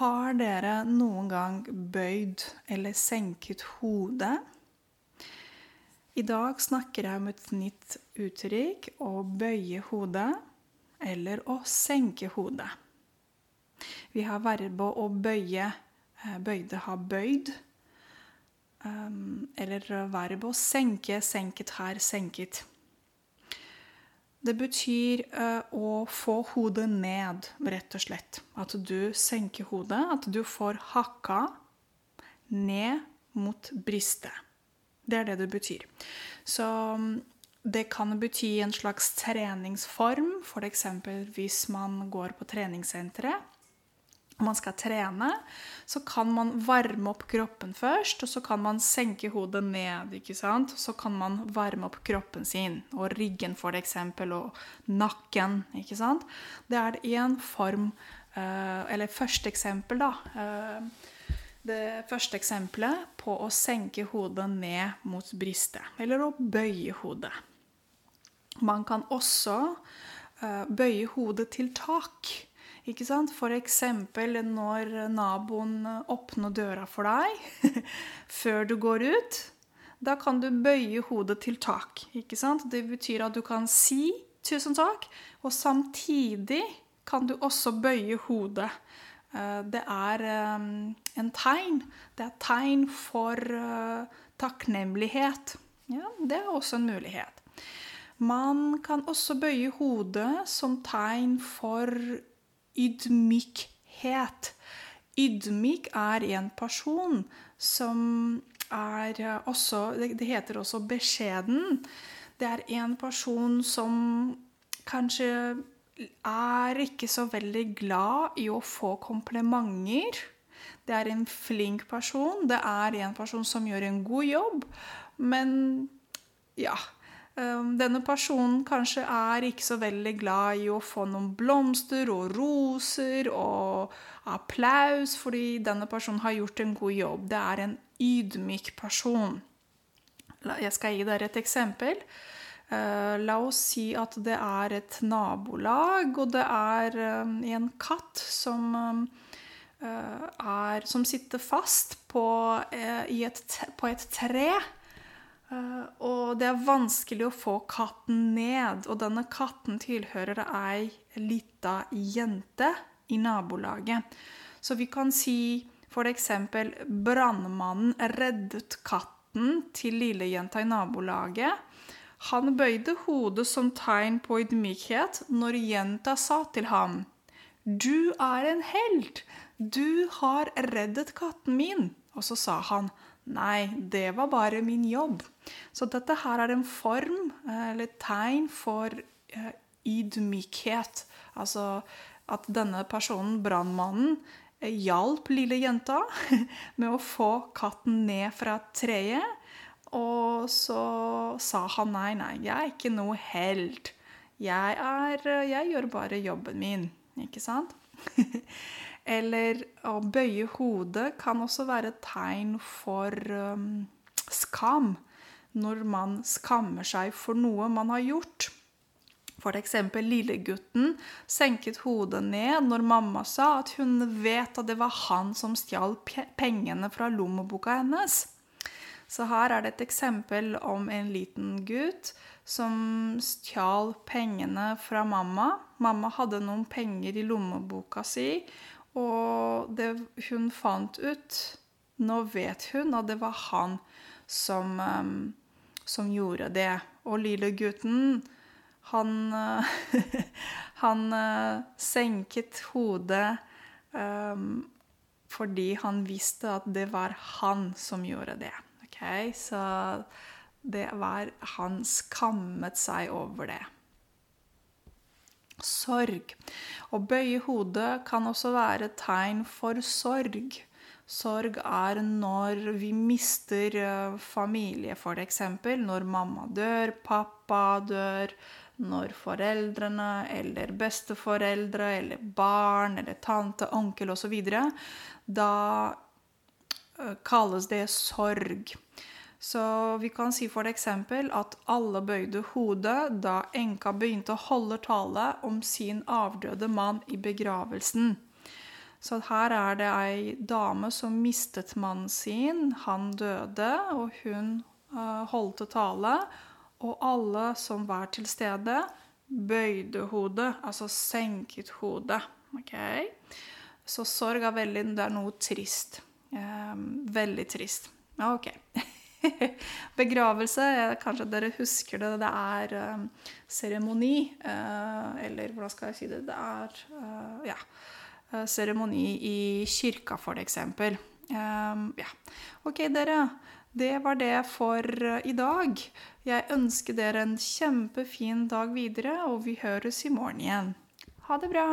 Har dere noen gang bøyd eller senket hodet? I dag snakker jeg om et nytt uttrykk å bøye hodet eller å senke hodet. Vi har verbet å bøye. eh, Bøyde har bøyd. Um, eller verbet å senke, senket her, senket. Det betyr uh, å få hodet ned, rett og slett. At du senker hodet. At du får hakka ned mot brystet. Det er det det betyr. Så um, det kan bety en slags treningsform, f.eks. hvis man går på treningssenteret. Man skal trene, så kan man varme opp kroppen først, og så kan man senke hodet ned. ikke sant? Så kan man varme opp kroppen sin, og ryggen for eksempel, og nakken. ikke sant? Det er én form eh, Eller første eksempel, da. eh, Det første eksempelet på å senke hodet ned mot brystet. Eller å bøye hodet. Man kan også eh, bøye hodet til tak. Ikke sant? Eksempel når naboen åpner døra for deg før du går ut. Da kan du bøye hodet til tak. Ikke sant? Det betyr at du kan si 'tusen takk', og samtidig kan du også bøye hodet. Eh, Det er eh, en tegn. Det er tegn for eh, takknemlighet. Ja, det er også en mulighet. Man kan også bøye hodet som tegn for ydmykhet. Ydmyk er en person som er også Det heter også beskjeden. Det er en person som kanskje er ikke så veldig glad i å få komplimenter. Det er en flink person. Det er en person som gjør en god jobb. Men ja Denne personen kanskje er ikke så veldig glad i å få noen blomster og roser og applaus fordi denne personen har gjort en god jobb. Det er en ydmyk person. Jeg skal gi dere et eksempel. Eh, La oss si at det er et nabolag, og det er um, en katt som eh, er, som sitter fast på, eh, et, på et tre. Eh, og det er vanskelig å få katten ned. Og denne katten tilhører ei lita jente i nabolaget. Så vi kan si f.eks.: Brannmannen reddet katten til lillejenta i nabolaget. Han bøyde hodet som tegn på ydmykhet når jenta sa til ham du er en helt. Du har reddet katten min. Og så sa han nei, det var bare min jobb. Så dette her er en form, eh, eller tegn, for eh, ydmykhet. Altså at denne personen, brannmannen, eh, hjalp lille jenta med å få katten ned fra treet. Og så sa han nei, nei, jeg er ikke noe helt. Jeg, er, jeg gjør bare jobben min. Ikke sant? Eller å bøye hodet kan også være et tegn for um, skam. Når man skammer seg for noe man har gjort. Eksempel lillegutten senket hodet ned når mamma sa at hun vet at det var han som stjal pengene fra lommeboka hennes. Så her er det et eksempel om en liten gutt som stjal pengene fra mamma. Mamma hadde noen penger i lommeboka si, og det hun fant ut Nå vet hun at det var han som, em, som gjorde det. Og lille gutten, han Han eh, senket hodet um, fordi han visste at det var han som gjorde det. Okay? Så det var Han skammet seg over det. Sorg. Å bøye hodet kan også være tegn for sorg. Sorg er når vi mister eh, familie, f.eks. Når mamma dør, pappa dør, når foreldrene eller besteforeldre eller barn eller tante, onkel osv. Da eh, kalles det sorg. Så vi kan si f.eks. at alle bøyde hodet da enka begynte å holde tale om sin avdøde mann i begravelsen. Så her er det ei dame som mistet mannen sin. Han døde, og hun uh, holdt tale. Og alle som var til stede, bøyde hodet, altså senket hodet. Okay? Så sorg er veldig Det er noe trist. Eh, veldig trist. Ok. Begravelse, kanskje dere husker det, det er um, seremoni. Uh, eller hvordan skal jeg si det? Det er uh, ja, seremoni i kirka, for eksempel. Um, ja. Ok, dere. Det var det for i dag. Jeg ønsker dere en kjempefin dag videre, og vi høres i morgen igjen. Ha det bra!